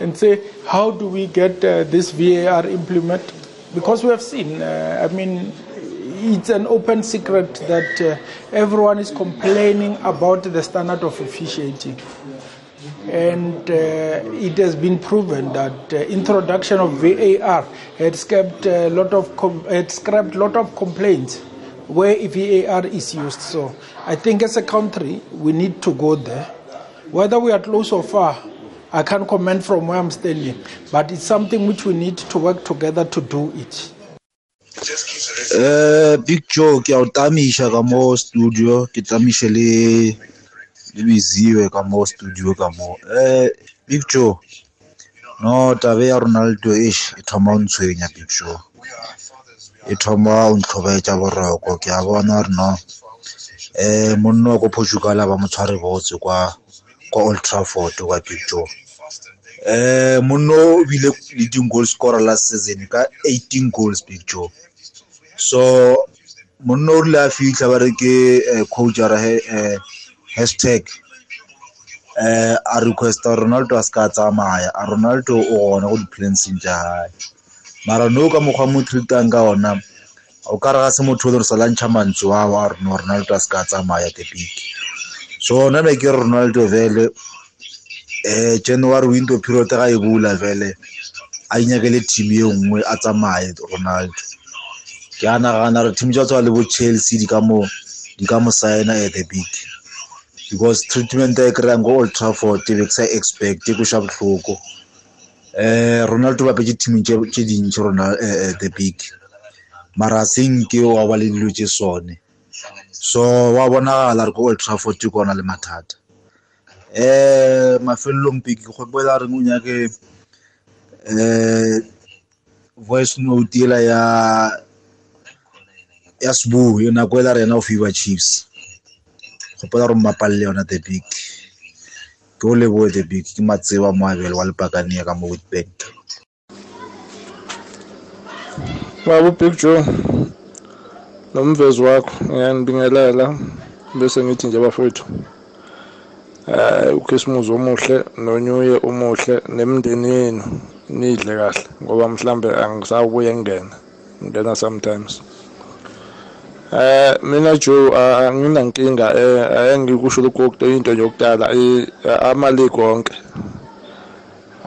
and say, how do we get uh, this VAR implemented? Because we have seen, uh, I mean, it's an open secret that uh, everyone is complaining about the standard of officiating. And uh, it has been proven that uh, introduction of VAR had scrapped a lot of com- had scrapped lot of complaints where VAR is used. So I think as a country we need to go there. Whether we are close or far, I can't comment from where I'm standing, but it's something which we need to work together to do it. Eh Big Joe ke a o tamisha ka mo studio ke tamishe le le biziwe ka mo studio ka mo eh Big Joe. No tabe ya Ronaldo ish e thoma o ntshwenya Big Joe. E thoma o ntlhobaetsa boroko ke a bona re no. Eh monno wa ko Portugal ba mo tshware botse kwa kwa Old Trafford kwa Big Joe. Eh monno o bile leading goal scorer last season ka 18 goals Big Joe. So monno o rile a fitlha ba re ke eh, coach ara eh, hashtag eh a requesta Ronaldo a ska tsamaya. A Ronaldo o gona go di-plansing tša hae. Mara no ka mokgwa mo treatang ka ona o ka re ga se motho o re sa lantšha mantsi wa wa no Ronaldo a ska tsamaya the big so nna be ke Ronaldo vele eh January window period ga e bula vele a inyakele team e nngwe a tsamaye ronaldo. Ke a nagana re team tsa tshwa le bo chelsea di ka mo di ka mo signa at the big because treatment e kry-ang ko old trafford be ke sa expect ko sha botlhoko um ronaldo bape ke teaming tše dintšhi rona the big. Mara senke wa ba le dilo tše sone. So wa bonagala re ko old trafford ke kona le mathata. Um mafelelong peki kgopela reng o nyake um voice note ela ya ya sbu e nako ela rena o fiba chiefs. Kgopela re mmapalle yona the big. Ke o leboe the big. Ke matseba moabele wa lepakania ka mo witbank baba ubig joe nomvezi wakho ngiyandibingelela bese ngithi nje bafowethu eh ukhisimuzi omuhle nonyuye umuhle nemndeni yenu nidle kahle ngoba mhlambe angisabuye ngena ngena sometimes. Eh mina Joe anginankinga eh ayengikusho lokho into nje yokuqala amaligi wonke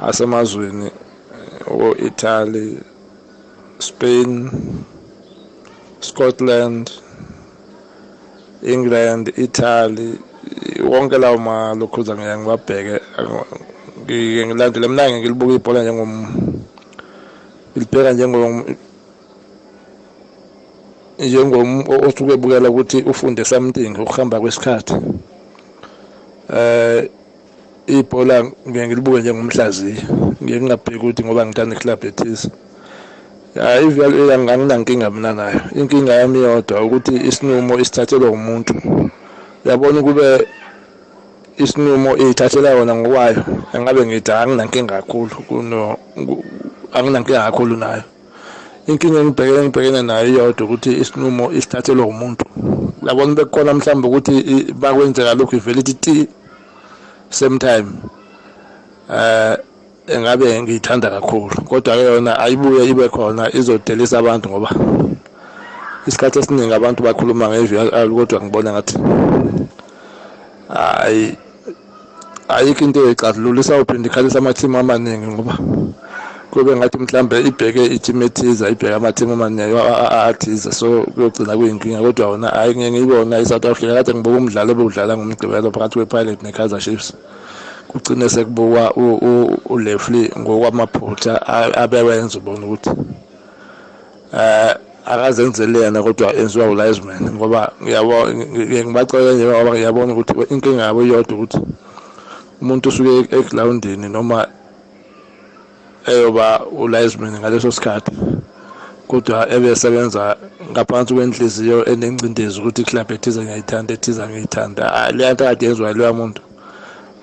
asemazweni o Italy Spain Scotland England Italy wonke lawo malokhuza ngiya ngibabheke. Ngilandele mina ngilibuka ibhola njengom ilibheka njengom njengom osuke ebukela ukuthi ufunde something ukuhamba kwesikhathi. Eh ibhola ngeke ngilibuke njengomhlaziyi ngeke ngingabheki ukuthi ngoba ngithanda iclub ethize. Hayi vele anginankinga mina nayo. Inkinga yami yodwa ukuthi isinqumo isithathelwa umuntu. Uyabona kube isinqumo ithathela yona ngokwayo engabe ngithi anginankinga kakhulu kuno anginankinga kakhulu nayo. Inkinga engibhekene ngibhekene nayo iyodwa ukuthi isinqumo isithathelwa umuntu. Labona bekukhona mhlawumbe ukuthi bakwenzeka lokhu ivele ithi ti same time eh engabe ngiyithanda kakhulu. Kodwa ke yona ayibuye ibe khona izodelisa abantu ngoba isikhathi esiningi abantu bakhuluma nge-VAR kodwa ngibona ngathi hayi ayikho into eyixazululisa uphinde ikhalisa amathimu amaningi ngoba kube ngathi mhlambe ibheke ithimu ethiza ibheke amathimu amaningi athize. So kuyogcina kuyinkinga kodwa wona hayi ngeke ngiyibona i-south africa kade ngibuka umdlalo obewudlala ngomgqibelo phakathi kwe-pilot ne-kaizer chiefs. Kugcine sekubukwa ulefli ngokwamaphutha abewenza ubona ukuthi eh akazenzele yena kodwa enziwa ulizeman ngoba ngiyabona ngibacela nje ngoba ngiyabona ukuthi inkinga yabo iyodwa ukuthi umuntu usuke egrawundini noma eyoba ulizeman ngaleso sikhathi kodwa ebesebenza ngaphansi kwenhliziyo enencindezi ukuthi club ethize ngiyayithanda ethize ngiyithanda leya nto kade yenziwa leya muntu.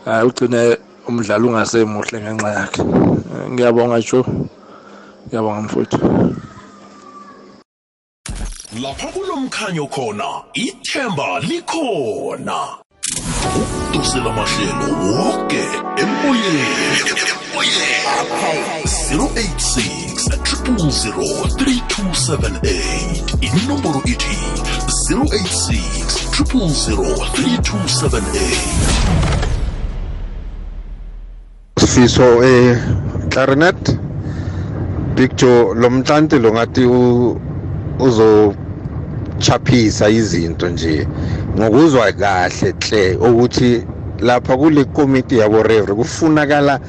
Hayi ugcine umdlalo ungasemuhle ngenxa yakhe. Ngiyabonga jo ngiyabonga mfowethu. Lapha kulomkhanyo khona ithemba likhona. Ukudosela mahlelo woke emoyeni 086 3003278 inomboro ithi 086 3003278 siso eh clarinet Big Joe lo mhlanti lo ngathi uzo chaphisa izinto nje ngokuzwa kahle hle ukuthi lapha kule committee yabo referee kufunakala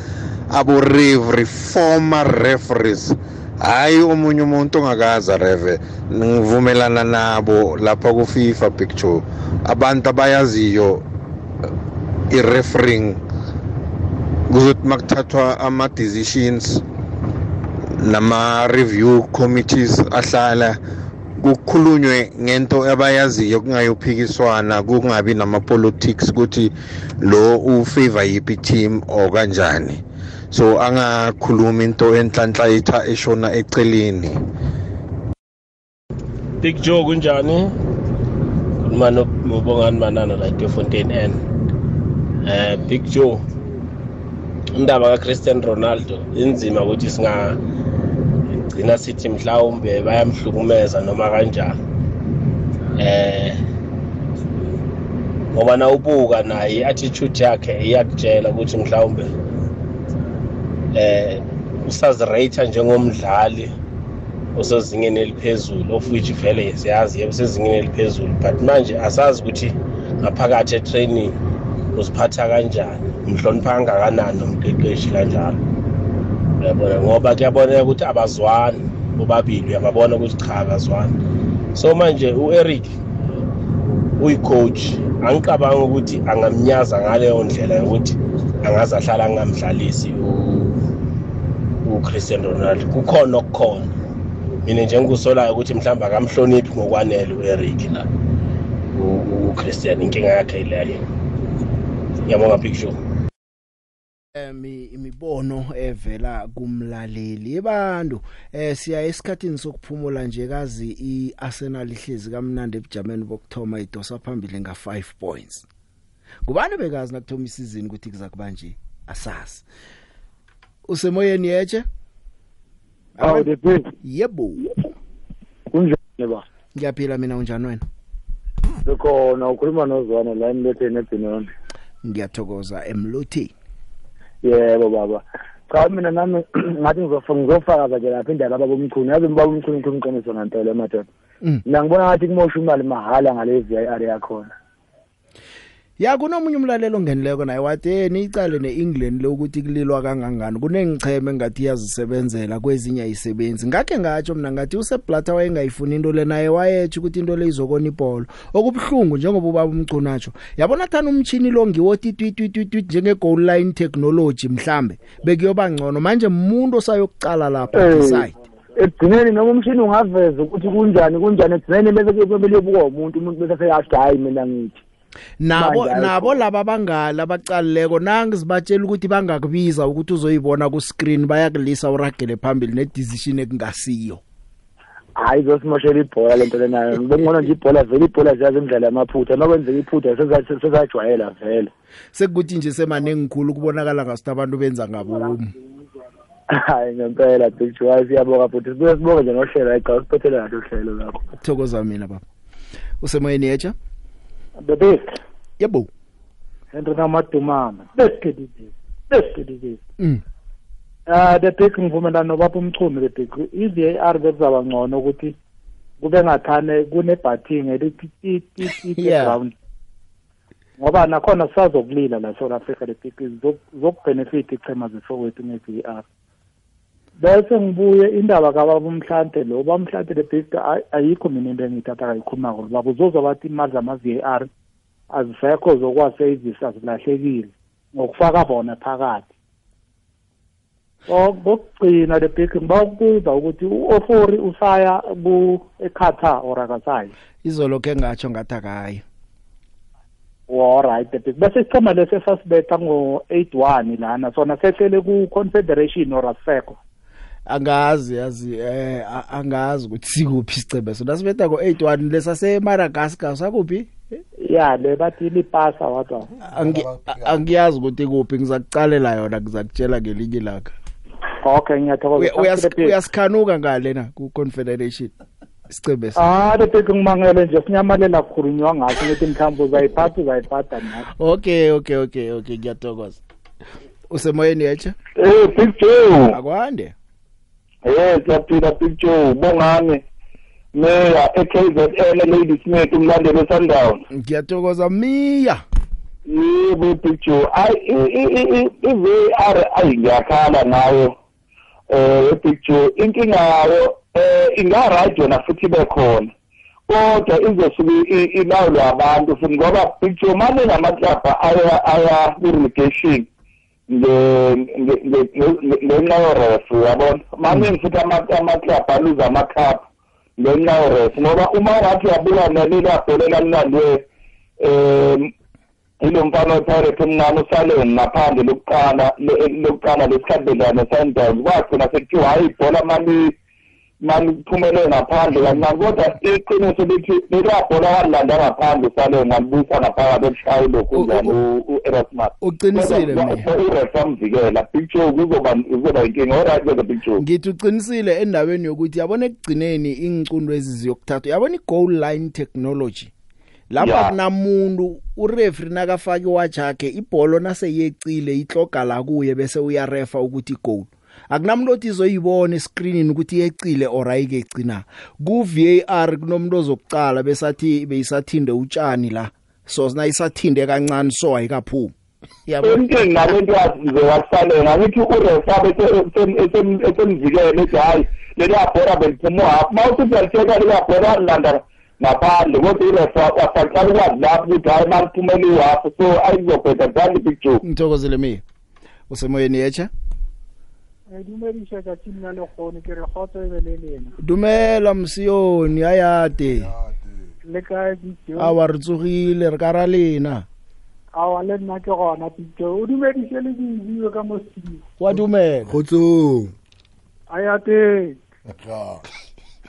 abo referee former referees. Hayi omunye umuntu ongakaza reve ngivumelana nabo lapha ku FIFA picture abantu abayaziyo i-refereeing kuzothi makuthathwa ama decisions nama review committees ahlala kukhulunywe ngento abayaziyo kungayophikiswana kungabi nama politics ukuthi lo ufavor yipi team or kanjani. So angakhuluma into enhlanhla itha eshona eceleni. Big Joe kunjani? Khuluma nobongani manana la eFontaine N eh Big Joe indaba kaCristiano Ronaldo inzima ukuthi singa gcina sithi mhlawumbe bayamhlukumeza noma kanjani. Eh ngoba na ubuka naye i-attitude yakhe iyakutshela ukuthi mhlawumbe eh usazirate njengomdlali osezingeni eliphezulu of which vele siyazi yebo sezingeni eliphezulu but manje asazi ukuthi ngaphakathi etraining uziphatha kanjani umhlonipha kangakanani nomqeqeshi kanjalo. Uyabona ngoba kuyaboneka ukuthi abazwani bobabili uyababona ukuthi cha abazwani. So manje u-eric uyi-coach angiqabanga ukuthi angamnyaza ngaleyo ndlela yokuthi angaze ahlala angamdlalisi uChristian Ronaldo. Kukhona okukhona. Mina nje ngikusolayo ukuthi mhlawumbe akamhloniphi ngokwanele uEric la uChristian inkinga yakhe ileyo ngiyabonga big show. Emi imibono evela kumlaleli. Ebantu eh siya esikhatini sokuphumula nje kazi iArsenal ihlezi kamnandi ebujameni bokthoma idosa phambili nga 5 points. Kubani bekazi nakuthoma isizini ukuthi kuza kuba nje asazi? Usemoyeni yeche awu the best yebo. Kunjani ba ngiyaphila mina unjani wena? Likhona ukhuluma nozwane la emletheni ebhinoni. ngiyathokoza emlothi Yebo baba. Cha mina nami ngathi ngizofaka ngizofaka nje lapha indaba baba umchuni. Yazi baba umchuni umchuni uqiniso ngantela emadoda. Mm. Mina ngibona ngathi kumosha imali mahala ngale VIR yakhona. Ya kunomunye umlalelo ongenileko naye wathi eh nicale neEngland lokuthi kulilwa kangangani. Kunengicheme ngathi yazisebenzela kwezinye isebenzi ngakhe ngatsho mina ngathi useblata wayengayifuni into le naye wayethi ukuthi into le izokona ibhola. Okubhlungu njengoba ubaba umcunatsho yabona thana umchini lo ngiwothi twitwitwitwit njenge goal line technology mhlambe? Bekuyoba ngcono. Manje umuntu osayokucala lapha Eh, decide Ekugcineni noma umshini ungaveza ukuthi kunjani kunjani? Ekugcineni bese kumele buka umuntu umuntu bese seyasho hayi mina ngithi. Nabo Manje nabo laba bangala abacalileko nangi sibatshela ukuthi bangakubiza ukuthi uzoyibona ku screen bayakulisa uragele phambili ne decision ekungasiyo. Hayi zosimoshela ibhola lento lenayo. Ngibona nje ibhola vele ibhola ziyazi imidlalo yamaphutha. Makwenzeka iphutha seza- sezajwayela vele. Sekuthi nje semanengikhulu kubonakala ngasuthi abantu benza ngabomu. Hayi ngempela big joy. Siyabonga futhi. Sibuye sibonge nje nohlelo. Hayi cha usiphethele kahle uhlelo lakho. Thokoza mina baba. Usemoyeni yecha bebe yebo. Henry namadumama besikididi besikididi mm. Ah the big ngivumelana nobaba umchumi the big i-VAR bekuzaba ngcono ukuthi kube ngathane kune-batting elithi Yeah. ground ngoba nakhona sisazokulila la South Africa the big zokubhenefit ichema zesowethu nge-VAR bese ngibuye indaba kababa umhlante lo baba umhlante the big ay- ayikho mina into engiyithatha kayikhulumako baba uzozwa bathi imali zama-VAR azisekho zokwaseyivisa zilahlekile ngokufaka bona phakathi. So kokugcina le big ngiba ukubuza ukuthi u-ofori usaya ku eqatar or akasayi? Izolo ke ngatsho ngathi akayo alright the big bese isichema lesi esasibetha ngo-eight one lana sona sehlele ku-confederation or asisekho angazi yazi eh angazi ukuthi sikuphi isicebe so nasibetha go 81 lesase Madagascar sakuphi? Ya le bathi lipasa a- angiyazi ukuthi kuphi ngizakucalela yona ngizakutshela ngelinye ilanga. Okay ngiyathokoza. Uya- uyas- uyasikhanuka ngale na ku confederation isicebe sa- ah big ngimangele nje sinyamalela kukhulunywa ngaso ngithi mhlawumbe uzayiphatha uzayiphatha nathi. Okay okay okay okay ngiyathokoza. Usemoyeni yeche Eh Big Joe. akwande. Eh siyaphila Big Joe. Bongani. Meya eKZN Lady Smith umlandeli weSundowns. ngiyathokoza miya Yebo Big Joe. Ay i-VAR ayingiyakhala ngayo. Eh Big Joe inkinga yayo eh inga right yona futhi bekhona. kodwa izosuke i- ilawulwe abantu futhi ngoba Big Joe manje namaklabha aya aya ku-relegation nge- nge- nge- nge- ngenxa yoref uyabona maningi futhi ama- amaklabhu aluze amacup. Ngenxa yoref ngoba uma ungathi uyabuka nelilabhola elalinandwe um ilo mfana wepirate omncane usaleni ngaphandle lokuqala le- lokuqala lesikhathi bedlala ne-sundowns kwagcina sekuthiwa hhayi ibhola mali maliphumelele ngaphandle kancane kodwa iqiniso lithi lelabhola walilanda ngaphandle usaleni walibuyisa ngaphakathi ebushaya lokhu njani u-erasmus uqinisile mina. uref amvikela big joe kuzoba kuzoba inkinga. Oright kweza big joe ngithi uqinisile endaweni yokuthi yabona ekugcineni ingicundo eziziyokuthathwa yabona i-goal line technology? Lapha Ya. kunamuntu ureferee nakafaka iwatch yakhe ibholo naseyecile itloga la kuye bese uyarefa ukuthi goal akunamuntu othi izoyibona escreenini ukuthi iyecile or ayikecina ku VAR kunomuntu ozokucala besathi beyisathinde utshani la. So sina isathinde kancane so ayikaphumi. Yabo. Emntwini nalento yazize wakusalela ngithi urefa esemzikele ethi hayi leliyabhora beliphuma uhaphu ma uthi uyalicheka liyabhora lilanda ngaphandle kodwa urefa wasaqala ukwazi lapho ukuthi hayi ma liphumele ihaphu so ayizobheda njani ipicture ngithokozele mina usemoyeni yecha dumediša ka team ya lekgone ke re kgotso e be le lena. Dumela msiyoni ayate le kae picture awa re tsogile re ka ra lena. Awa le nna ke gona picture o dumediše le diibiwe ka mo studio. Wa dumela. Kgotsong. Ayate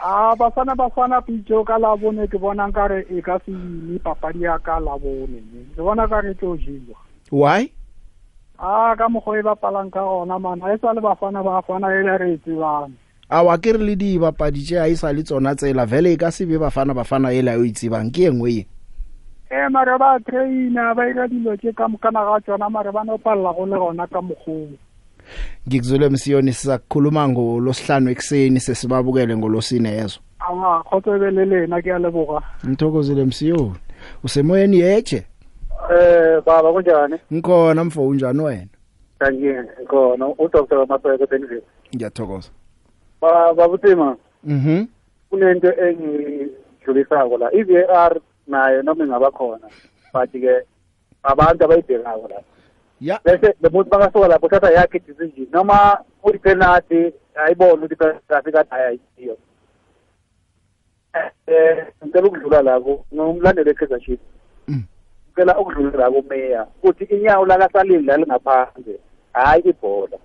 a basana basana picture ka labone ke bona nkare e ka se ime papadi ya ka labone. Ke bona ka re tlo jewa why? A ka mokgwa e bapalang ka gona mana e sa le bafana ba fana e le re e tsebang. Awa ke re le dibapadi tše a e sa le tsona tsela vele e ka se be bafana bafana ele a o itsebang ke e nngwe ye e mare ba traina ba ira dilo tše ka mokana ga tsona mare ba no palela go le gona ka mokgong ngikuzwile msiyoni sizakukhuluma ngolosihlanu ekuseni sesibabukele ngolosine yezo awa kgotso e be le lena ke a leboga. Ngithokozile msiyoni. Usemoyeni yeche eh baba kunjani? Ngikhona mfo unjani wena? Kanjeni khona udr mapeke benville ngiyathokoza. Babutima mhm. kunento engidlulisako la. i-VAR nayo noma ingaba khona but-ke abantu abayibhekako la. Ya. Bese lo muntu makasuka lapho uthatha yakhe decision noma uyipenalty ayibone ukuthi penalty kade ayayiyo eh ngicela ukudlula lako ngumlandeli we-Kaizer Chiefs. Ngicela ukudlula la kumeya ukuthi inyawo lakasalili lalingaphandle hayi ibhola.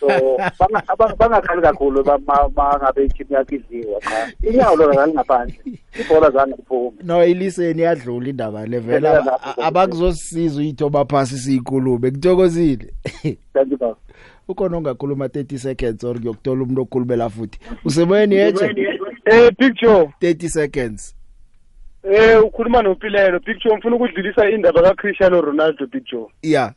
So banga- aba- bangakhali kakhulu ba- ma- ma ngabe i-team yakhe idliwa cha. Inyawo lona lalingaphandle ibhola zange liphume no iliseni yadlula indaba le vele. Vele aba- lapho, abakuzosisiza uyithoba phasi siyikulume. Ngithokozile thank you baba. Ukhona ongakhuluma 30 seconds or ngiyokuthola umuntu okhulumela futhi. Usemoyeni yeche Eh picture 30 seconds. Eh ukhuluma noPilelo picture ngifuna ukudlulisa indaba kaCristiano Ronaldo picture ya.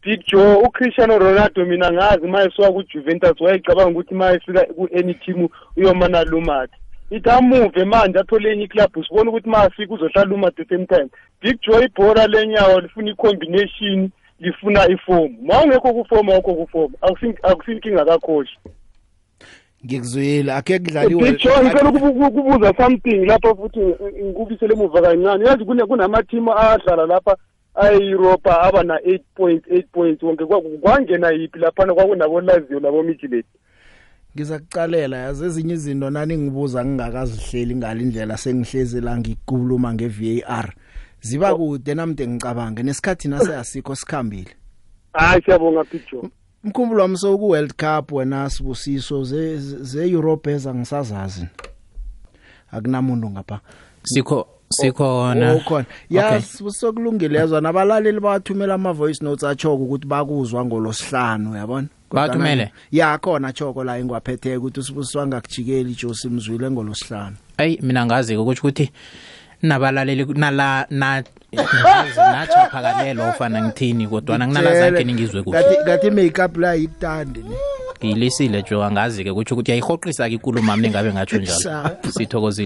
Picture uCristiano Ronaldo mina ngazi mayesuka kuJuventus wayecabanga ukuthi mayefika ku-any team uyomana lumat ithi amuve manje athole enye iclub sibona ukuthi mayafika uzohlala uma at the same time. Picture ibhola lenyawo lifuna i-combination lifuna ifomu ma ungekho kufomu awukho kufomu akusinkinga kakhoshi. Ngikuzwile akhe kudlaliwe picture ngicela ukubu- ukubuza something lapha futhi ngikubisele emuva kancane. Yazi kune- kunama-team adlala lapha ayi-europa aba na-eight points eight points. Wonke kwa- kwangena yiphi laphana kwakunabo-lazio nabo-midlet ngiza kucalela yazi ezinye izinto nani ngibuza ngingakazihleli ngalindlela sengihlezi la ngikhuluma nge-VAR ziba kude namde ngicabange nesikhathi nase asikho sikhambile? Hayi siyabonga picture mkhumbulo wami soku World Cup wena sibusiso ze ze Europe eza ngisazazi. Akunamuntu ngapha. Sikho sikhona. Oh, ukhona ya sokulungile yazwa. Nabalaleli bathumela ama voice notes achoko ukuthi bakuzwa ngolosihlanu yabona na- ya khona choko la engwaphethe ukuthi usibuswa ngakujikeli Josi mzwile ngolosihlanu. Ayi mina ngazi ukuthi ukuthi nabalaleli nala na ngazi nachaphakalelo ufana ngithini kodwa nginala zakhe ningizwe kuhle. Kathi kathi makeup la yikuthandi ne ngiyilisile jo angazi ke ukuthi ukuthi yayihoqisa ke ikulumo mami ngabe ngatsho njalo. Sithokozile.